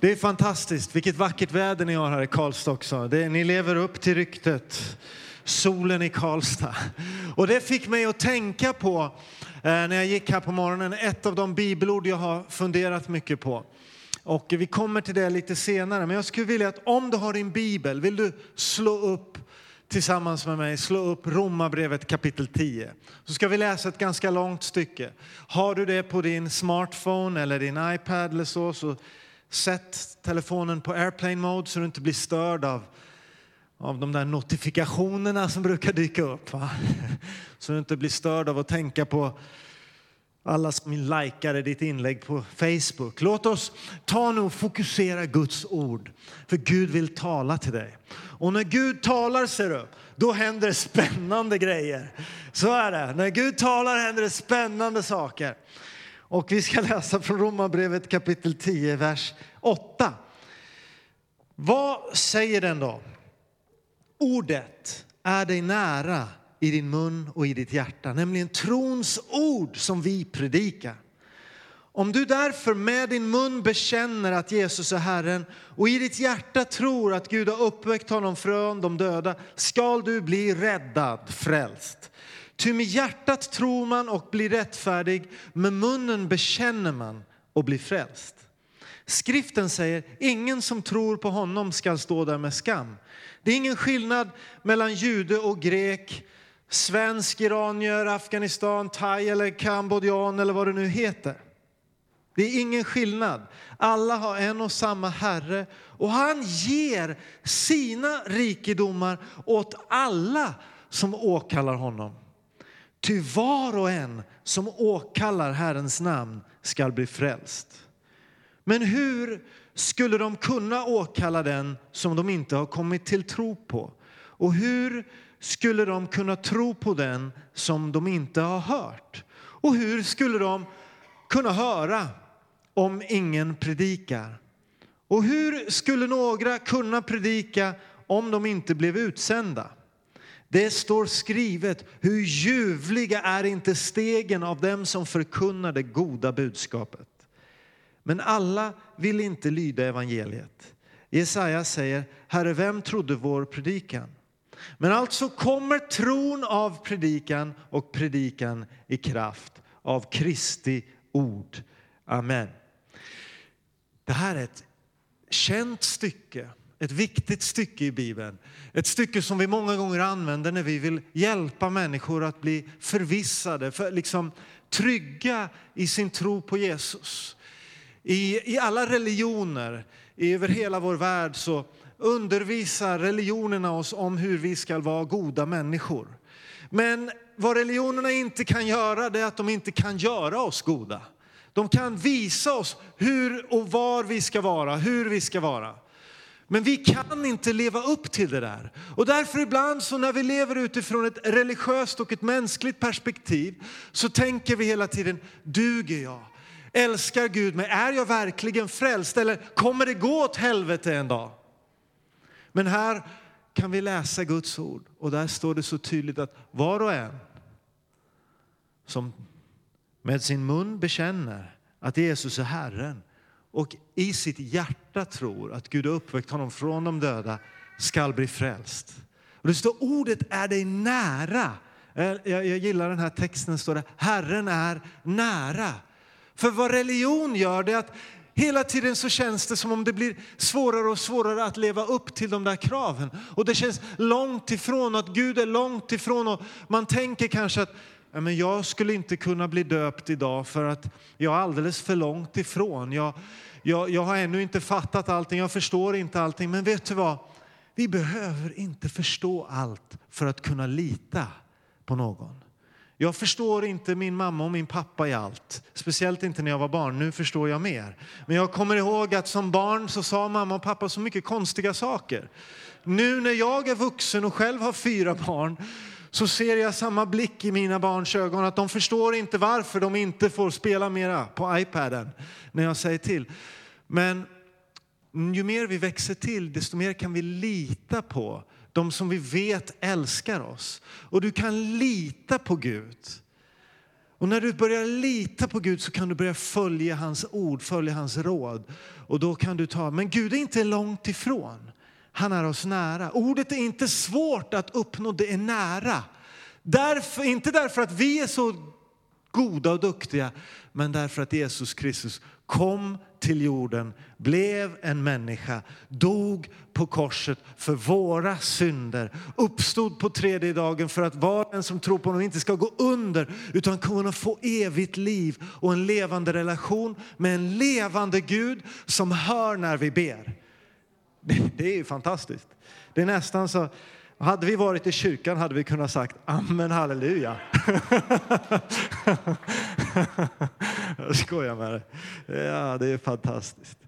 Det är fantastiskt. Vilket vackert väder ni har här i Karlstad också. Det, ni lever upp till ryktet. Solen i Karlstad. Och det fick mig att tänka på, eh, när jag gick här på morgonen, ett av de bibelord jag har funderat mycket på. Och vi kommer till det lite senare, men jag skulle vilja att om du har din bibel, vill du slå upp tillsammans med mig, slå upp Romarbrevet kapitel 10. Så ska vi läsa ett ganska långt stycke. Har du det på din smartphone eller din iPad eller så, så sätt telefonen på airplane mode så du inte blir störd av, av de där notifikationerna som brukar dyka upp. Va? Så du inte blir störd av att tänka på alla som likade ditt inlägg på Facebook. Låt oss ta nu och fokusera Guds ord, för Gud vill tala till dig. Och när Gud talar, ser du, då händer det spännande grejer. Så är det. När Gud talar händer det spännande saker. Och vi ska läsa från Romarbrevet kapitel 10, vers 8. Vad säger den då? Ordet är dig nära i din mun och i ditt hjärta, nämligen trons ord som vi predikar. Om du därför med din mun bekänner att Jesus är Herren och i ditt hjärta tror att Gud har uppväckt honom från de döda skall du bli räddad, frälst. Ty med hjärtat tror man och blir rättfärdig, med munnen bekänner man och blir frälst. Skriften säger, ingen som tror på honom skall stå där med skam. Det är ingen skillnad mellan jude och grek, svensk, iranier, Afghanistan, thai eller kambodjan eller vad det nu heter. Det är ingen skillnad. Alla har en och samma Herre och han ger sina rikedomar åt alla som åkallar honom. Ty var och en som åkallar Herrens namn skall bli frälst. Men hur skulle de kunna åkalla den som de inte har kommit till tro på? Och hur skulle de kunna tro på den som de inte har hört? Och hur skulle de kunna höra om ingen predikar? Och hur skulle några kunna predika om de inte blev utsända? Det står skrivet, hur ljuvliga är inte stegen av dem som förkunnar det goda budskapet. Men alla vill inte lyda evangeliet. Jesaja säger, Herre, vem trodde vår predikan? Men alltså kommer tron av predikan och predikan i kraft av Kristi ord. Amen. Det här är ett känt stycke, ett viktigt stycke i Bibeln. Ett stycke som vi många gånger använder när vi vill hjälpa människor att bli förvissade, för liksom trygga i sin tro på Jesus. I, I alla religioner över hela vår värld så undervisar religionerna oss om hur vi ska vara goda människor. Men vad religionerna inte kan göra det är att de inte kan göra oss goda. De kan visa oss hur och var vi ska vara, hur vi ska vara. Men vi kan inte leva upp till det där. Och därför ibland så när vi lever utifrån ett religiöst och ett mänskligt perspektiv så tänker vi hela tiden, duger jag? Älskar Gud mig? Är jag verkligen frälst? Eller kommer det gå åt helvete en dag? Men här kan vi läsa Guds ord och där står det så tydligt att var och en som med sin mun bekänner att Jesus är Herren och i sitt hjärta tror att Gud har uppväckt honom från de döda skall bli frälst. Och det står ordet är dig nära. Eh, jag, jag gillar den här texten, står det Herren är nära. För vad religion gör det är att hela tiden så känns det som om det blir svårare och svårare att leva upp till de där kraven. Och det känns långt ifrån, att Gud är långt ifrån och man tänker kanske att ja, men jag skulle inte kunna bli döpt idag för att jag är alldeles för långt ifrån. Jag, jag, jag har ännu inte fattat allting, jag förstår inte allting. Men vet du vad? Vi behöver inte förstå allt för att kunna lita på någon. Jag förstår inte min mamma och min pappa i allt, speciellt inte när jag var barn. Nu förstår jag mer. Men jag kommer ihåg att som barn så sa mamma och pappa så mycket konstiga saker. Nu när jag är vuxen och själv har fyra barn så ser jag samma blick i mina barns ögon att de förstår inte varför de inte får spela mera på iPaden när jag säger till. Men ju mer vi växer till, desto mer kan vi lita på de som vi vet älskar oss. Och du kan lita på Gud. Och när du börjar lita på Gud så kan du börja följa hans ord, följa hans råd. Och då kan du ta, men Gud är inte långt ifrån. Han är oss nära. Ordet är inte svårt att uppnå, det är nära. Därför, inte därför att vi är så goda och duktiga, men därför att Jesus Kristus kom till jorden, blev en människa, dog på korset för våra synder, uppstod på tredje dagen för att var och en som tror på honom inte ska gå under utan kunna få evigt liv och en levande relation med en levande Gud som hör när vi ber. Det, är ju fantastiskt. Det är nästan så hade vi varit i kyrkan hade vi kunnat sagt amen halleluja. Jag skojar med dig. Ja, det är fantastiskt.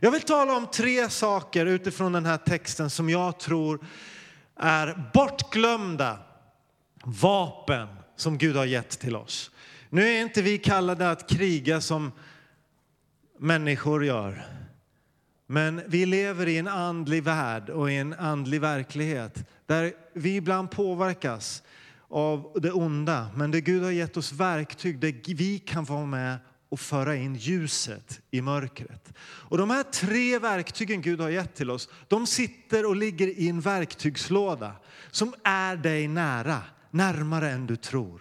Jag vill tala om tre saker utifrån den här texten som jag tror är bortglömda vapen som Gud har gett till oss. Nu är inte vi kallade att kriga som människor gör. Men vi lever i en andlig värld och i en andlig verklighet där vi ibland påverkas av det onda. Men det Gud har gett oss verktyg där vi kan vara med och föra in ljuset i mörkret. Och de här tre verktygen Gud har gett till oss, de sitter och ligger i en verktygslåda som är dig nära, närmare än du tror.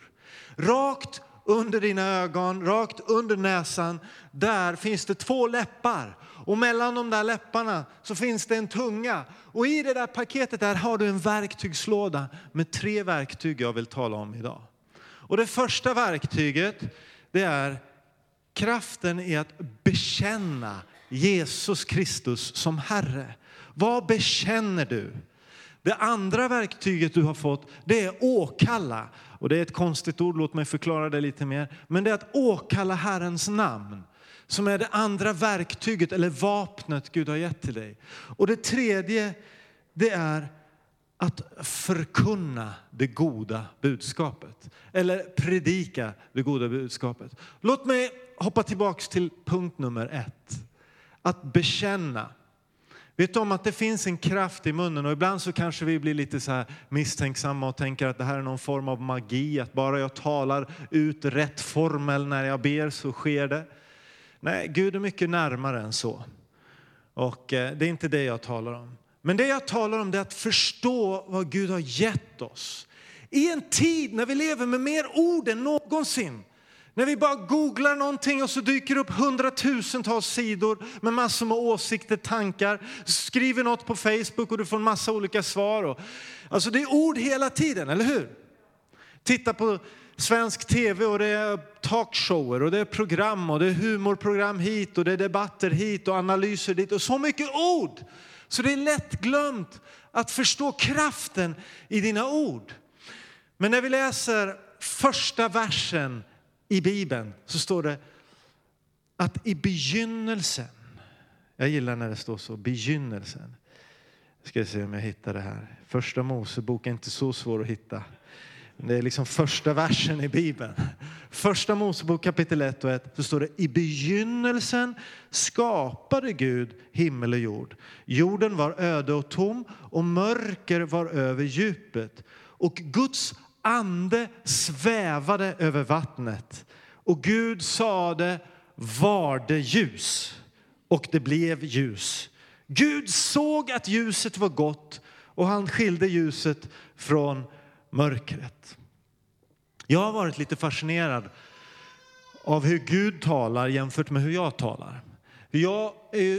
Rakt under dina ögon, rakt under näsan, där finns det två läppar. Och mellan de där läpparna så finns det en tunga. Och i det där paketet där har du en verktygslåda med tre verktyg jag vill tala om idag. Och det första verktyget det är kraften i att bekänna Jesus Kristus som Herre. Vad bekänner du? Det andra verktyget du har fått det är åkalla. Och det är ett konstigt ord, låt mig förklara det lite mer. Men det är att åkalla Herrens namn som är det andra verktyget eller vapnet Gud har gett till dig. Och det tredje det är att förkunna det goda budskapet. Eller predika det goda budskapet. Låt mig hoppa tillbaks till punkt nummer ett. Att bekänna. Vet du om att det finns en kraft i munnen och ibland så kanske vi blir lite så här misstänksamma och tänker att det här är någon form av magi, att bara jag talar ut rätt formel när jag ber så sker det. Nej, Gud är mycket närmare än så. Och eh, det är inte det jag talar om. Men det jag talar om är att förstå vad Gud har gett oss. I en tid när vi lever med mer ord än någonsin när vi bara googlar någonting och så dyker upp hundratusentals sidor med massor med åsikter, tankar. Skriver något på Facebook och du får en massa olika svar. Och, alltså det är ord hela tiden, eller hur? Titta på svensk tv och det är talkshower och det är program och det är humorprogram hit och det är debatter hit och analyser dit och så mycket ord. Så det är lätt glömt att förstå kraften i dina ord. Men när vi läser första versen i Bibeln så står det att i begynnelsen, jag gillar när det står så, begynnelsen. Jag ska se om jag hittar det här. Första Mosebok är inte så svår att hitta. Det är liksom första versen i Bibeln. Första Mosebok kapitel 1 och 1 så står det i begynnelsen skapade Gud himmel och jord. Jorden var öde och tom och mörker var över djupet. Och Guds ande svävade över vattnet. Och Gud sade, var det ljus? Och det blev ljus. Gud såg att ljuset var gott och han skilde ljuset från mörkret. Jag har varit lite fascinerad av hur Gud talar jämfört med hur jag talar. Jag,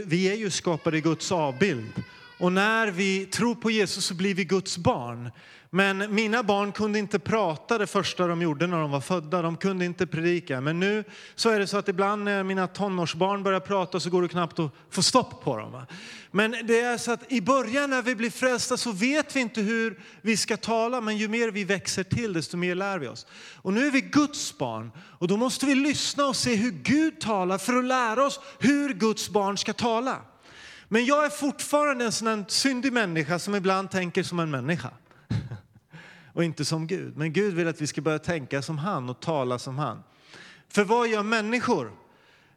vi är ju skapade i Guds avbild och när vi tror på Jesus så blir vi Guds barn. Men mina barn kunde inte prata det första de gjorde när de var födda. De kunde inte predika. Men nu så är det så att ibland när mina tonårsbarn börjar prata så går det knappt att få stopp på dem. Men det är så att i början när vi blir frälsta så vet vi inte hur vi ska tala. Men ju mer vi växer till desto mer lär vi oss. Och nu är vi Guds barn och då måste vi lyssna och se hur Gud talar för att lära oss hur Guds barn ska tala. Men jag är fortfarande en sån syndig människa som ibland tänker som en människa och inte som Gud. Men Gud vill att vi ska börja tänka som han och tala som han. För vad gör människor?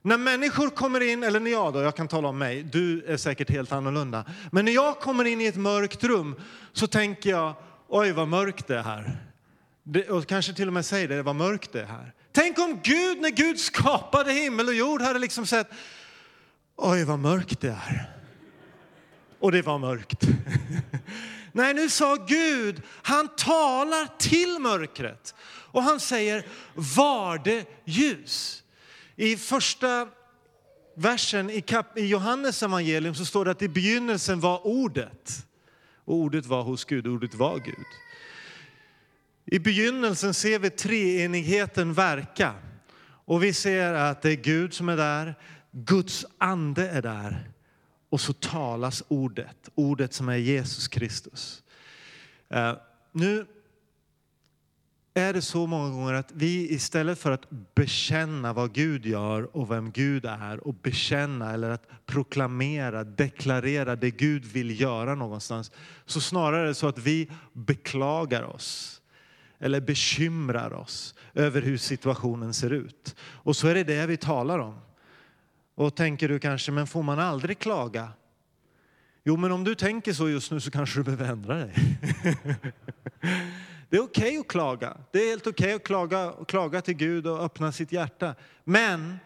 När människor kommer in, eller när jag då, jag kan tala om mig, du är säkert helt annorlunda. Men när jag kommer in i ett mörkt rum så tänker jag, oj vad mörkt det är här. Det, och kanske till och med säger det, vad mörkt det är här. Tänk om Gud, när Gud skapade himmel och jord, hade liksom sett, oj vad mörkt det är. Och det var mörkt. Nej, nu sa Gud, han talar till mörkret. Och han säger, var det ljus? I första versen i, kap, i Johannes evangelium så står det att i begynnelsen var ordet. Och ordet var hos Gud, ordet var Gud. I begynnelsen ser vi treenigheten verka. Och vi ser att det är Gud som är där, Guds ande är där. Och så talas ordet, ordet som är Jesus Kristus. Eh, nu är det så många gånger att vi istället för att bekänna vad Gud gör och vem Gud är och bekänna eller att proklamera, deklarera det Gud vill göra någonstans, så snarare är det så att vi beklagar oss eller bekymrar oss över hur situationen ser ut. Och så är det det vi talar om. Och tänker du kanske, men får man aldrig klaga? Jo, men om du tänker så just nu så kanske du behöver ändra dig. Det är okej okay att klaga. Det är helt okej okay att klaga, och klaga till Gud och öppna sitt hjärta. Men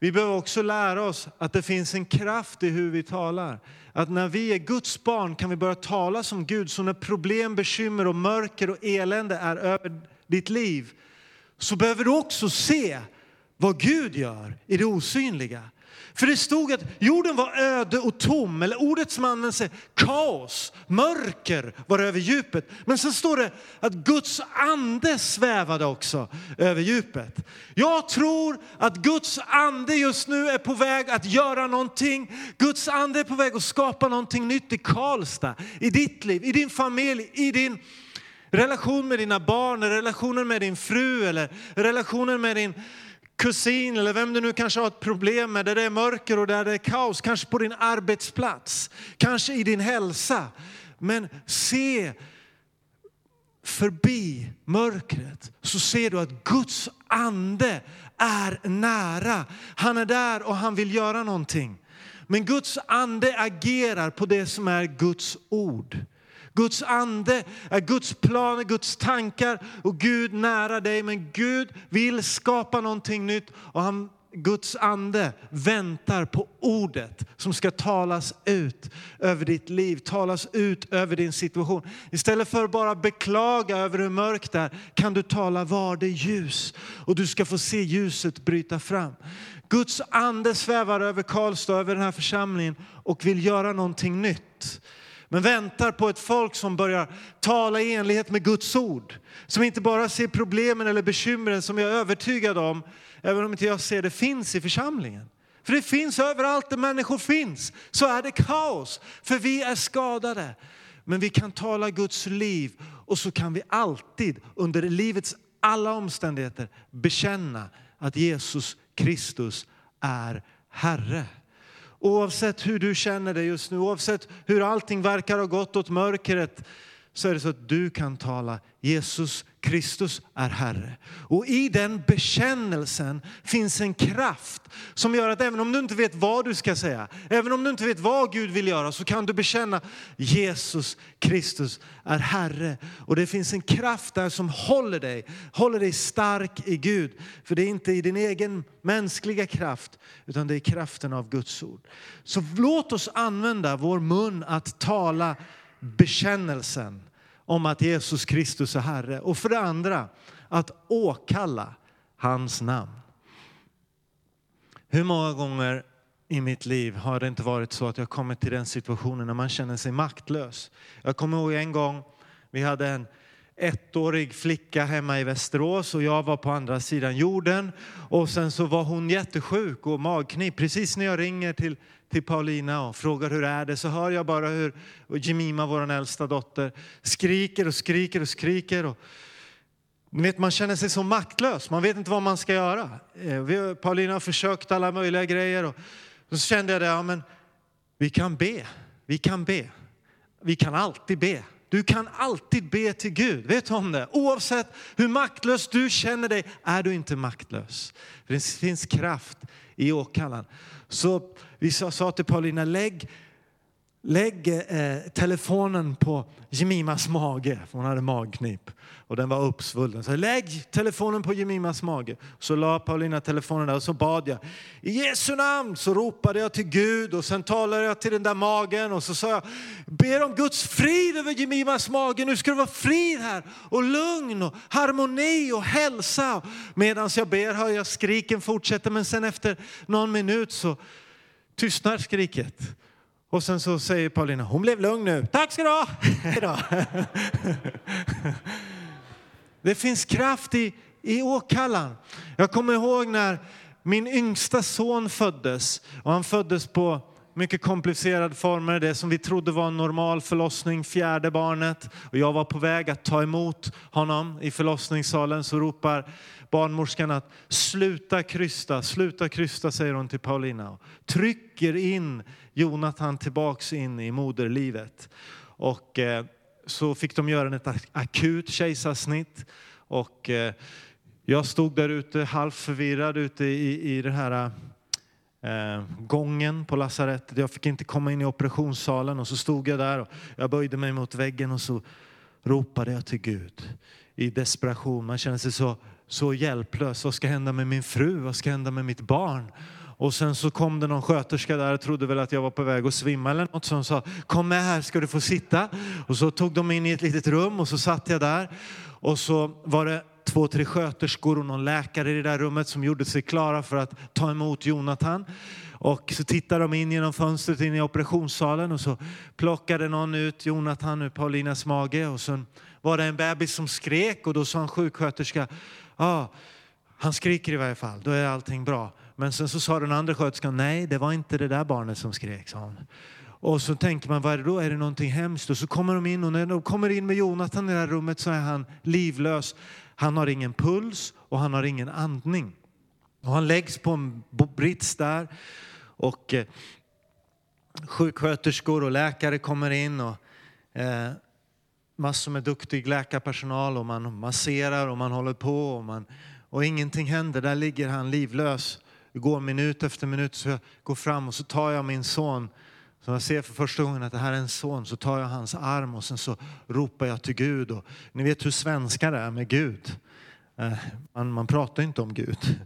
vi behöver också lära oss att det finns en kraft i hur vi talar. Att när vi är Guds barn kan vi börja tala som Gud. Så när problem, bekymmer och mörker och elände är över ditt liv så behöver du också se vad Gud gör i det osynliga. För det stod att jorden var öde och tom, eller ordet som används är kaos, mörker var över djupet. Men sen står det att Guds ande svävade också över djupet. Jag tror att Guds ande just nu är på väg att göra någonting. Guds ande är på väg att skapa någonting nytt i Karlstad, i ditt liv, i din familj, i din relation med dina barn, relationen med din fru eller relationen med din kusin eller vem du nu kanske har ett problem med, där det är mörker och där det är kaos, kanske på din arbetsplats, kanske i din hälsa. Men se förbi mörkret så ser du att Guds ande är nära. Han är där och han vill göra någonting. Men Guds ande agerar på det som är Guds ord. Guds ande är Guds planer, Guds tankar och Gud nära dig. Men Gud vill skapa någonting nytt och han, Guds ande väntar på ordet som ska talas ut över ditt liv, talas ut över din situation. Istället för att bara beklaga över hur mörkt det är kan du tala var det ljus och du ska få se ljuset bryta fram. Guds ande svävar över Karlstad, över den här församlingen och vill göra någonting nytt men väntar på ett folk som börjar tala i enlighet med Guds ord. Som inte bara ser problemen eller bekymren som jag är övertygad om, även om inte jag ser det, finns i församlingen. För det finns överallt där människor finns, så är det kaos. För vi är skadade. Men vi kan tala Guds liv och så kan vi alltid under livets alla omständigheter bekänna att Jesus Kristus är Herre. Oavsett hur du känner dig just nu, oavsett hur allting verkar ha gått åt mörkret, så är det så att du kan tala Jesus Kristus är Herre. Och i den bekännelsen finns en kraft som gör att även om du inte vet vad du ska säga, även om du inte vet vad Gud vill göra, så kan du bekänna Jesus Kristus är Herre. Och det finns en kraft där som håller dig, håller dig stark i Gud. För det är inte i din egen mänskliga kraft, utan det är kraften av Guds ord. Så låt oss använda vår mun att tala bekännelsen om att Jesus Kristus är Herre. Och för det andra, att åkalla hans namn. Hur många gånger i mitt liv har det inte varit så att jag kommit till den situationen när man känner sig maktlös. Jag kommer ihåg en gång, vi hade en ettårig flicka hemma i Västerås och jag var på andra sidan jorden. Och sen så var hon jättesjuk och magknip. Precis när jag ringer till, till Paulina och frågar hur är det så hör jag bara hur Jemima, vår äldsta dotter, skriker och skriker och skriker. Och, ni vet, man känner sig så maktlös, man vet inte vad man ska göra. Eh, vi, Paulina har försökt alla möjliga grejer och så kände jag det, ja men vi kan be, vi kan be. Vi kan alltid be. Du kan alltid be till Gud. Vet du om det? Oavsett hur maktlös du känner dig är du inte maktlös. Det finns kraft i åkallan. Så vi sa till Paulina, lägg lägg eh, telefonen på Jemimas mage, för hon hade magknip och den var uppsvullen. Så lägg telefonen på Jemimas mage. Så la Paulina telefonen där och så bad jag. I Jesu namn så ropade jag till Gud och sen talade jag till den där magen och så sa jag, ber om Guds frid över Jemimas mage. Nu ska det vara frid här och lugn och harmoni och hälsa. Medan jag ber hör jag skriken fortsätta men sen efter någon minut så tystnar skriket. Och sen så säger Paulina, hon blev lugn nu. Tack ska du ha! Det finns kraft i, i åkallan. Jag kommer ihåg när min yngsta son föddes. Och han föddes på mycket komplicerade former. Det som vi trodde var en normal förlossning, fjärde barnet. Och jag var på väg att ta emot honom i förlossningssalen. Så ropar barnmorskan att sluta krysta, sluta krysta säger hon till Paulina. Och trycker in Jonathan tillbaks in i moderlivet. Och eh, så fick de göra ett akut kejsarsnitt. Och eh, jag stod där ute halvt förvirrad ute i, i den här eh, gången på lasarettet. Jag fick inte komma in i operationssalen och så stod jag där och jag böjde mig mot väggen och så ropade jag till Gud i desperation. Man känner sig så, så hjälplös. Vad ska hända med min fru? Vad ska hända med mitt barn? Och sen så kom det någon sköterska där och trodde väl att jag var på väg att svimma eller något. Så sa kom med här ska du få sitta. Och så tog de in i ett litet rum och så satt jag där. Och så var det två, tre sköterskor och någon läkare i det där rummet som gjorde sig klara för att ta emot Jonathan. Och så tittade de in genom fönstret in i operationssalen och så plockade någon ut Jonathan ur Paulinas mage och sen var det en bebis som skrek och då sa en sjuksköterska, ja, ah, han skriker i varje fall, då är allting bra. Men sen så sa den andra sköterskan, nej det var inte det där barnet som skrek, sa hon. Och så tänker man, vad är det då? Är det någonting hemskt? Och så kommer de in och när de kommer in med Jonathan i det här rummet så är han livlös. Han har ingen puls och han har ingen andning. Och han läggs på en brits där och eh, sjuksköterskor och läkare kommer in och eh, massor med duktig läkarpersonal och man masserar och man håller på och, man, och ingenting händer. Där ligger han livlös. Det går minut efter minut så jag går fram och så tar jag min son så jag ser för första gången att det här är en son så tar jag hans arm och sen så ropar jag till Gud. Och ni vet hur svenskar är med Gud. Eh, man, man pratar inte om Gud.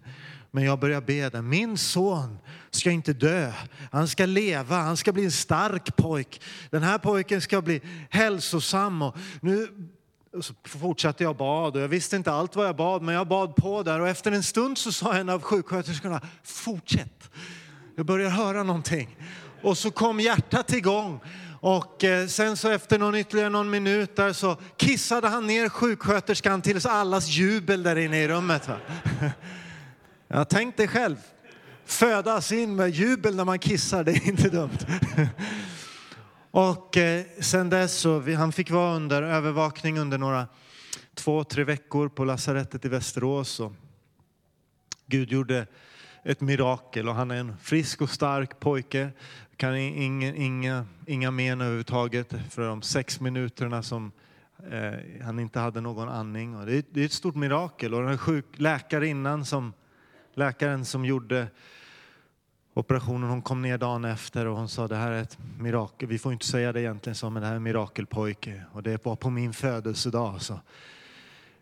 Men jag börjar be Min son ska inte dö. Han ska leva. Han ska bli en stark pojk. Den här pojken ska bli hälsosam. Och nu och så fortsatte jag bad och jag visste inte allt vad jag bad men jag bad på där och efter en stund så sa en av sjuksköterskorna fortsätt. Jag börjar höra någonting. Och så kom hjärtat igång. Och eh, sen så efter någon ytterligare någon minut där så kissade han ner sjuksköterskan tills allas jubel där inne i rummet. Va? Jag tänkte själv, födas in med jubel när man kissar, det är inte dumt. Och eh, sen dess så, vi, han fick vara under övervakning under några två, tre veckor på lasarettet i Västerås. Och Gud gjorde ett mirakel och han är en frisk och stark pojke. Kan inga, inga, inga men överhuvudtaget för de sex minuterna som eh, han inte hade någon andning. Och det, är, det är ett stort mirakel. Och den sjuk läkarinnan som, läkaren som gjorde operationen, hon kom ner dagen efter och hon sa det här är ett mirakel. Vi får inte säga det egentligen så, men det här är en mirakelpojke. Och det var på min födelsedag. Så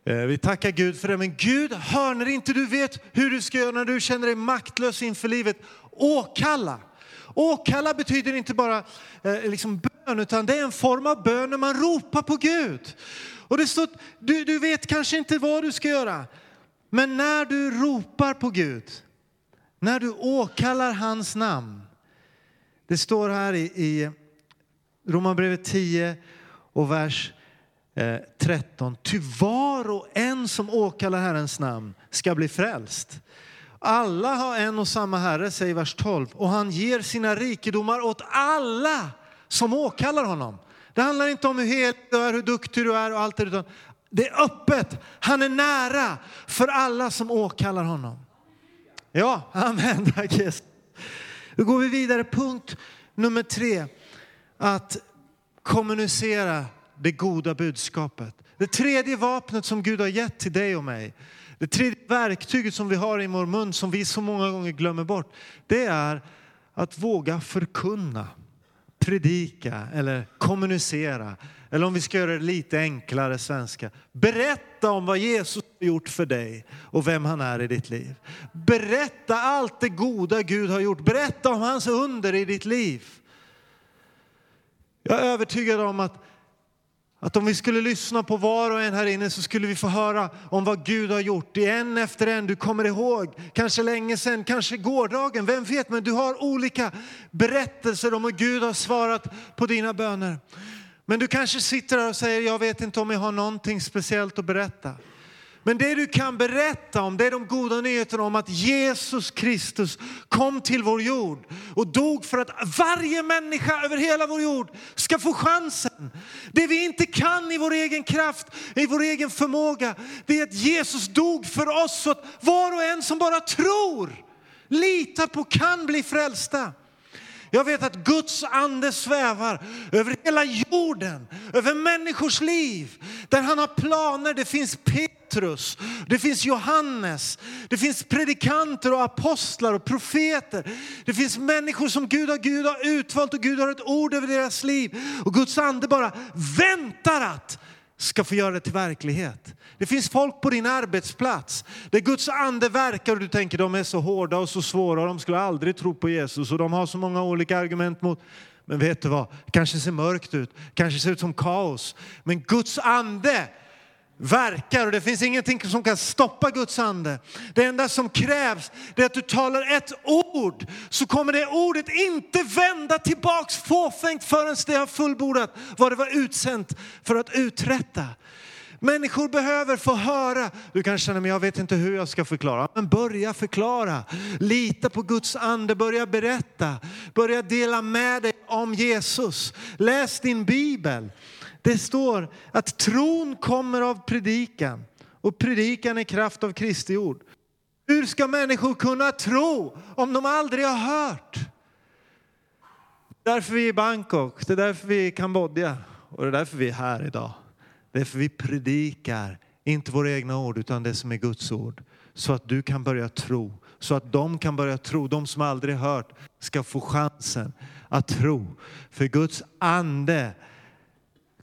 eh, vi tackar Gud för det. Men Gud hör när inte du vet hur du ska göra, när du känner dig maktlös inför livet. Åkalla. Åkalla betyder inte bara eh, liksom bön, utan det är en form av bön när man ropar på Gud. Och det står, du, du vet kanske inte vad du ska göra, men när du ropar på Gud, när du åkallar hans namn. Det står här i, i Romarbrevet 10 och vers eh, 13. Ty var och en som åkallar Herrens namn ska bli frälst. Alla har en och samma Herre, säger vers 12, och han ger sina rikedomar åt alla som åkallar honom. Det handlar inte om hur helig du är, hur duktig du är och allt det utan det är öppet. Han är nära för alla som åkallar honom. Ja, amen. Tack Jesus. Då går vi vidare. Punkt nummer tre. Att kommunicera det goda budskapet. Det tredje vapnet som Gud har gett till dig och mig, det tredje verktyget som vi har i vår mun som vi så många gånger glömmer bort, det är att våga förkunna predika eller kommunicera. Eller om vi ska göra det lite enklare svenska. Berätta om vad Jesus har gjort för dig och vem han är i ditt liv. Berätta allt det goda Gud har gjort. Berätta om hans under i ditt liv. Jag är övertygad om att att om vi skulle lyssna på var och en här inne så skulle vi få höra om vad Gud har gjort i en efter en. Du kommer ihåg, kanske länge sedan, kanske gårdagen, vem vet, men du har olika berättelser om hur Gud har svarat på dina böner. Men du kanske sitter där och säger, jag vet inte om jag har någonting speciellt att berätta. Men det du kan berätta om, det är de goda nyheterna om att Jesus Kristus kom till vår jord och dog för att varje människa över hela vår jord ska få chansen. Det vi inte kan i vår egen kraft, i vår egen förmåga, det är att Jesus dog för oss så att var och en som bara tror, litar på, kan bli frälsta. Jag vet att Guds ande svävar över hela jorden, över människors liv. Där han har planer, det finns Petrus, det finns Johannes, det finns predikanter och apostlar och profeter. Det finns människor som Gud har, Gud har utvalt och Gud har ett ord över deras liv. Och Guds ande bara väntar att ska få göra det till verklighet. Det finns folk på din arbetsplats där Guds ande verkar och du tänker de är så hårda och så svåra och de skulle aldrig tro på Jesus och de har så många olika argument mot. Men vet du vad, det kanske ser mörkt ut, kanske ser ut som kaos. Men Guds ande verkar och det finns ingenting som kan stoppa Guds ande. Det enda som krävs är att du talar ett ord så kommer det ordet inte vända tillbaks fåfängt förrän det har fullbordat vad det var utsänt för att uträtta. Människor behöver få höra. Du kan känna men jag vet inte hur jag ska förklara. Men börja förklara. Lita på Guds ande, börja berätta. Börja dela med dig om Jesus. Läs din bibel. Det står att tron kommer av predikan och predikan är kraft av Kristi ord. Hur ska människor kunna tro om de aldrig har hört? Därför vi är i Bangkok, det är därför vi är i Kambodja och det är därför vi är här idag. Det är för vi predikar, inte våra egna ord utan det som är Guds ord. Så att du kan börja tro, så att de kan börja tro, de som aldrig hört ska få chansen att tro. För Guds ande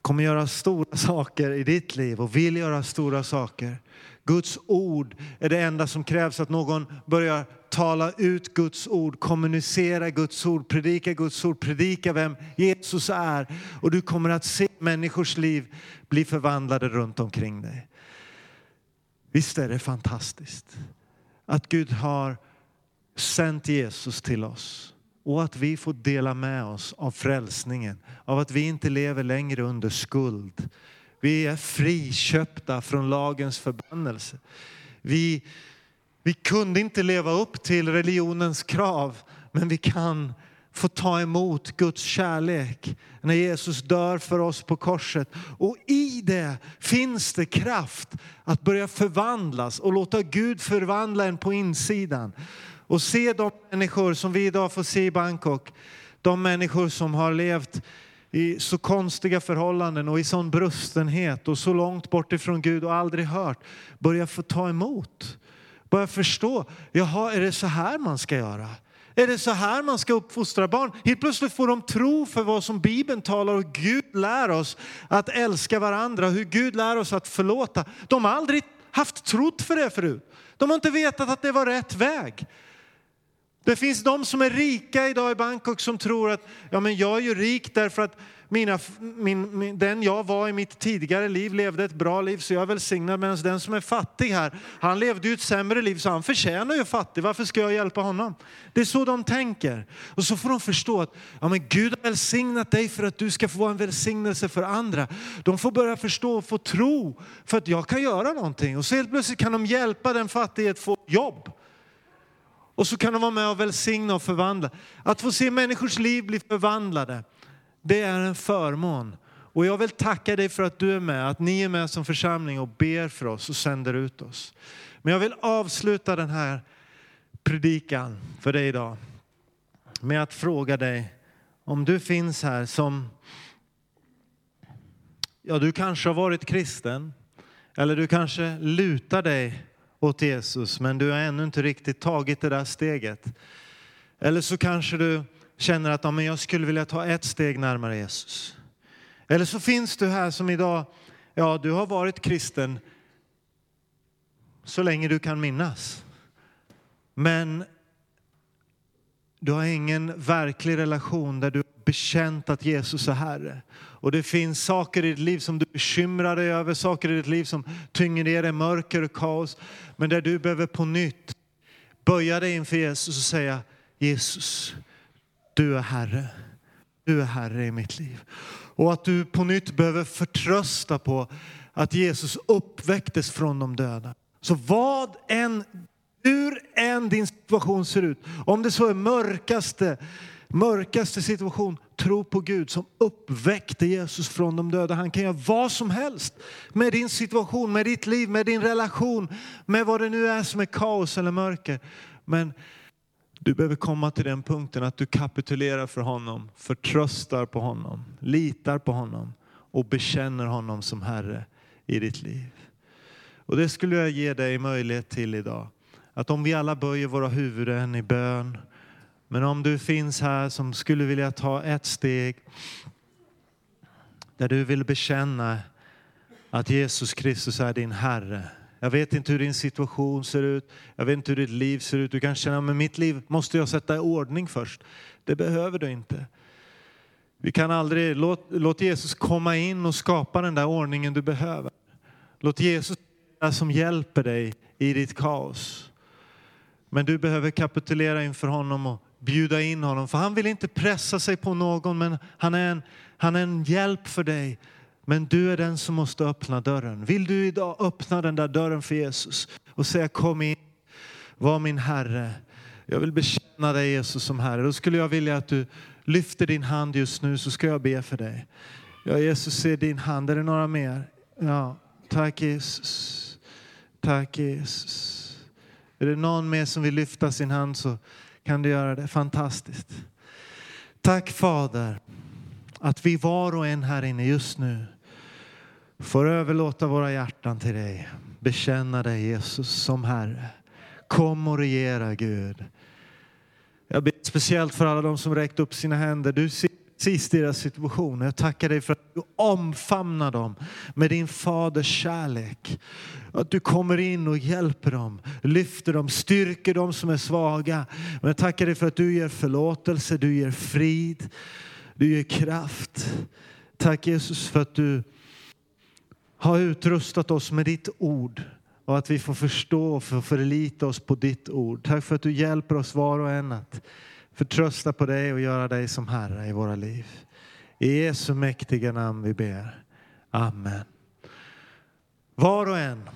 kommer göra stora saker i ditt liv och vill göra stora saker. Guds ord är det enda som krävs att någon börjar tala ut Guds ord, kommunicera Guds ord, predika Guds ord, predika vem Jesus är. Och du kommer att se människors liv bli förvandlade runt omkring dig. Visst är det fantastiskt att Gud har sänt Jesus till oss och att vi får dela med oss av frälsningen, av att vi inte lever längre under skuld. Vi är friköpta från lagens förbannelse. Vi, vi kunde inte leva upp till religionens krav, men vi kan få ta emot Guds kärlek när Jesus dör för oss på korset. Och i det finns det kraft att börja förvandlas och låta Gud förvandla en på insidan. Och se de människor som vi idag får se i Bangkok, de människor som har levt i så konstiga förhållanden och i sån brustenhet och så långt bort ifrån Gud och aldrig hört, börja få ta emot. Börja förstå, jaha, är det så här man ska göra? Är det så här man ska uppfostra barn? Helt plötsligt får de tro för vad som Bibeln talar och Gud lär oss att älska varandra, hur Gud lär oss att förlåta. De har aldrig haft trott för det förut. De har inte vetat att det var rätt väg. Det finns de som är rika idag i Bangkok som tror att ja, men jag är ju rik därför att mina, min, min, den jag var i mitt tidigare liv levde ett bra liv så jag är välsignad. Medan den som är fattig här, han levde ju ett sämre liv så han förtjänar ju fattig. Varför ska jag hjälpa honom? Det är så de tänker. Och så får de förstå att ja, men Gud har välsignat dig för att du ska få vara en välsignelse för andra. De får börja förstå och få tro för att jag kan göra någonting. Och så helt plötsligt kan de hjälpa den fattige att få jobb. Och så kan de vara med och välsigna och förvandla. Att få se människors liv bli förvandlade, det är en förmån. Och jag vill tacka dig för att du är med, att ni är med som församling och ber för oss och sänder ut oss. Men jag vill avsluta den här predikan för dig idag med att fråga dig om du finns här som, ja du kanske har varit kristen eller du kanske lutar dig åt Jesus men du har ännu inte riktigt tagit det där steget. Eller så kanske du känner att ja, men jag skulle vilja ta ett steg närmare Jesus. Eller så finns du här som idag, ja du har varit kristen så länge du kan minnas. Men du har ingen verklig relation där du bekänt att Jesus är Herre. Och det finns saker i ditt liv som du bekymrar dig över, saker i ditt liv som tynger ner dig, mörker och kaos. Men där du behöver på nytt böja dig inför Jesus och säga Jesus, du är Herre. Du är Herre i mitt liv. Och att du på nytt behöver förtrösta på att Jesus uppväcktes från de döda. Så vad än, hur än din situation ser ut, om det så är mörkaste, mörkaste situation, tro på Gud som uppväckte Jesus från de döda. Han kan göra vad som helst med din situation, med ditt liv, med din relation, med vad det nu är som är kaos eller mörker. Men du behöver komma till den punkten att du kapitulerar för honom, förtröstar på honom, litar på honom och bekänner honom som Herre i ditt liv. Och det skulle jag ge dig möjlighet till idag. Att om vi alla böjer våra huvuden i bön, men om du finns här som skulle vilja ta ett steg där du vill bekänna att Jesus Kristus är din Herre. Jag vet inte hur din situation ser ut, jag vet inte hur ditt liv ser ut. Du kan känna att mitt liv måste jag sätta i ordning först. Det behöver du inte. Vi kan aldrig, låt, låt Jesus komma in och skapa den där ordningen du behöver. Låt Jesus vara som hjälper dig i ditt kaos. Men du behöver kapitulera inför honom och bjuda in honom. För han vill inte pressa sig på någon, men han är en, han är en hjälp för dig. Men du är den som måste öppna dörren. Vill du idag öppna den där dörren för Jesus och säga kom in, var min Herre. Jag vill bekänna dig Jesus som Herre. Då skulle jag vilja att du lyfter din hand just nu så ska jag be för dig. Ja, Jesus ser din hand. Är det några mer? Ja, tack Jesus. Tack Jesus. Är det någon mer som vill lyfta sin hand så kan du göra det. Fantastiskt. Tack Fader att vi var och en här inne just nu får överlåta våra hjärtan till dig. Bekänna dig Jesus som Herre. Kom och regera Gud. Jag ber speciellt för alla de som räckt upp sina händer. Du ser precis deras situation. Jag tackar dig för att du omfamnar dem med din faders kärlek. Att du kommer in och hjälper dem, lyfter dem, styrker dem som är svaga. Men jag tackar dig för att du ger förlåtelse, du ger frid, du ger kraft. Tack Jesus för att du har utrustat oss med ditt ord och att vi får förstå och förlita oss på ditt ord. Tack för att du hjälper oss var och en att förtrösta på dig och göra dig som Herre i våra liv. I Jesu mäktiga namn vi ber. Amen. Var och en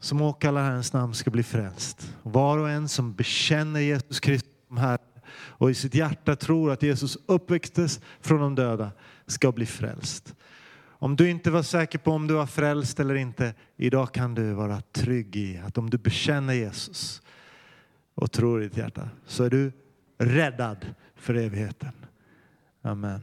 som åkallar Herrens namn ska bli frälst. Var och en som bekänner Jesus Kristus som Herre och i sitt hjärta tror att Jesus uppväcktes från de döda ska bli frälst. Om du inte var säker på om du var frälst eller inte, idag kan du vara trygg i att om du bekänner Jesus och tror i ditt hjärta så är du räddad för evigheten. Amen.